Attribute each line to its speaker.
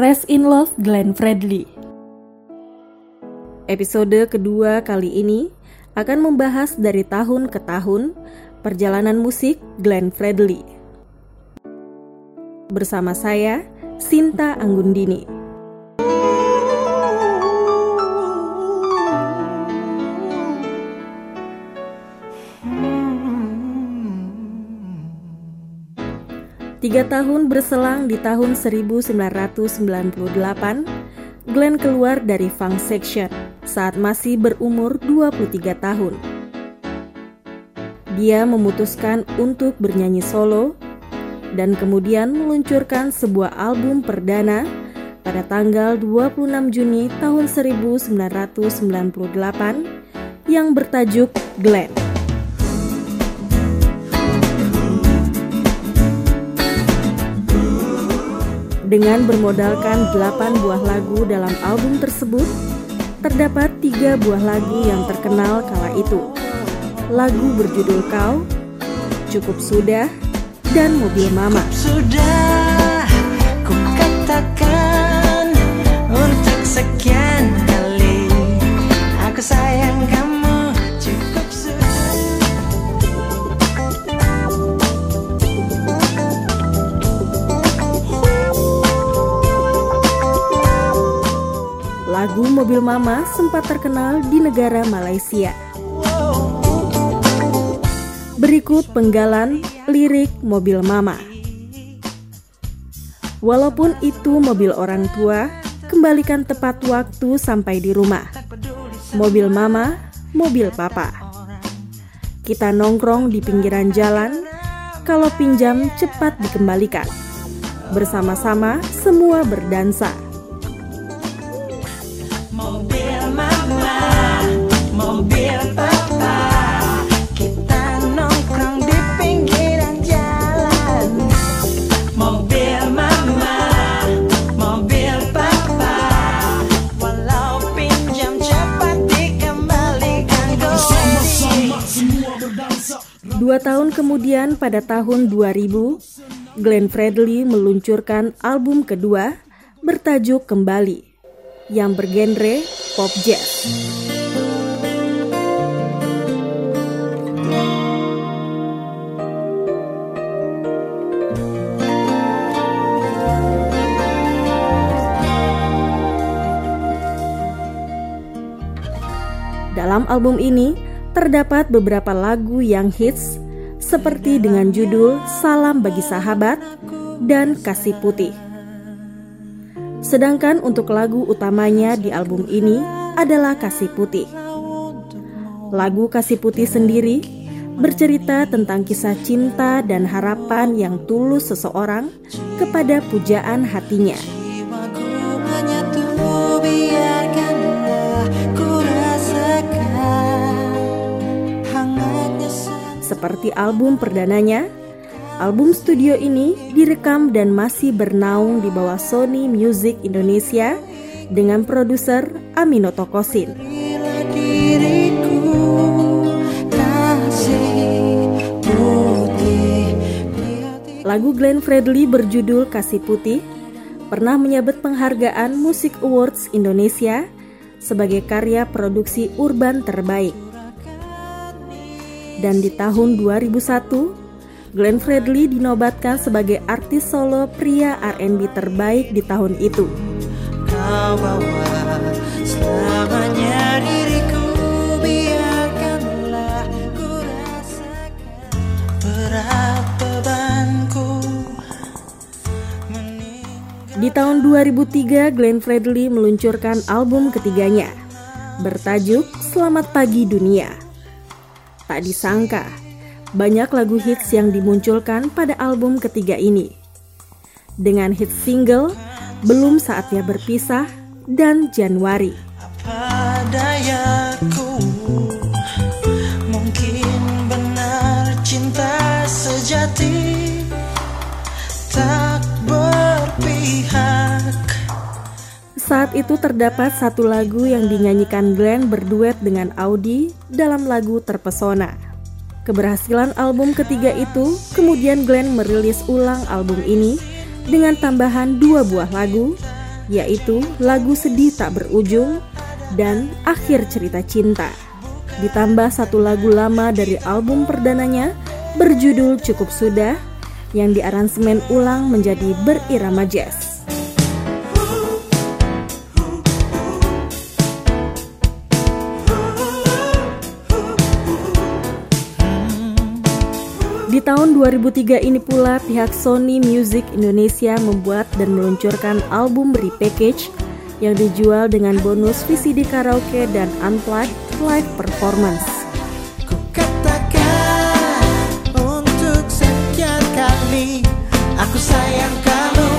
Speaker 1: Rest in Love Glenn Fredly. Episode kedua kali ini akan membahas dari tahun ke tahun perjalanan musik Glenn Fredly. Bersama saya, Sinta Anggundini. Tiga tahun berselang di tahun 1998, Glenn keluar dari Funk Section saat masih berumur 23 tahun. Dia memutuskan untuk bernyanyi solo dan kemudian meluncurkan sebuah album perdana pada tanggal 26 Juni tahun 1998 yang bertajuk Glenn. Dengan bermodalkan 8 buah lagu dalam album tersebut, terdapat tiga buah lagu yang terkenal kala itu. Lagu berjudul Kau, Cukup Sudah, dan Mobil Mama.
Speaker 2: Sudah
Speaker 1: Mobil Mama sempat terkenal di negara Malaysia. Berikut penggalan lirik Mobil Mama. Walaupun itu mobil orang tua, kembalikan tepat waktu sampai di rumah. Mobil Mama, mobil Papa. Kita nongkrong di pinggiran jalan, kalau pinjam cepat dikembalikan. Bersama-sama semua berdansa. Dua tahun kemudian pada tahun 2000, Glenn Fredly meluncurkan album kedua bertajuk Kembali yang bergenre pop jazz. Dalam album ini terdapat beberapa lagu yang hits seperti dengan judul Salam Bagi Sahabat dan Kasih Putih. Sedangkan untuk lagu utamanya di album ini adalah Kasih Putih. Lagu Kasih Putih sendiri bercerita tentang kisah cinta dan harapan yang tulus seseorang kepada pujaan hatinya. Seperti album perdananya, album studio ini direkam dan masih bernaung di bawah Sony Music Indonesia dengan produser Aminoto Kosin.
Speaker 2: Bila diriku kasih putih di hati
Speaker 1: Lagu Glenn Fredly berjudul Kasih Putih pernah menyabet penghargaan Music Awards Indonesia sebagai karya produksi urban terbaik. Dan di tahun 2001, Glenn Fredly dinobatkan sebagai artis solo pria R&B terbaik di tahun itu.
Speaker 2: Kau bawa selamanya diriku Biarkanlah ku rasakan Berat bebanku meninggal
Speaker 1: Di tahun 2003, Glenn Fredly meluncurkan album ketiganya, bertajuk Selamat Pagi Dunia. Tak disangka, banyak lagu hits yang dimunculkan pada album ketiga ini. Dengan hit single Belum Saatnya Berpisah dan Januari.
Speaker 2: Apa dayaku
Speaker 1: Saat itu terdapat satu lagu yang dinyanyikan Glenn berduet dengan Audi dalam lagu Terpesona. Keberhasilan album ketiga itu, kemudian Glenn merilis ulang album ini dengan tambahan dua buah lagu, yaitu lagu Sedih Tak Berujung dan Akhir Cerita Cinta. Ditambah satu lagu lama dari album perdananya berjudul Cukup Sudah yang diaransemen ulang menjadi berirama jazz. Tahun 2003 ini pula pihak Sony Music Indonesia membuat dan meluncurkan album repackage yang dijual dengan bonus VCD karaoke dan unplugged live performance. sayang kamu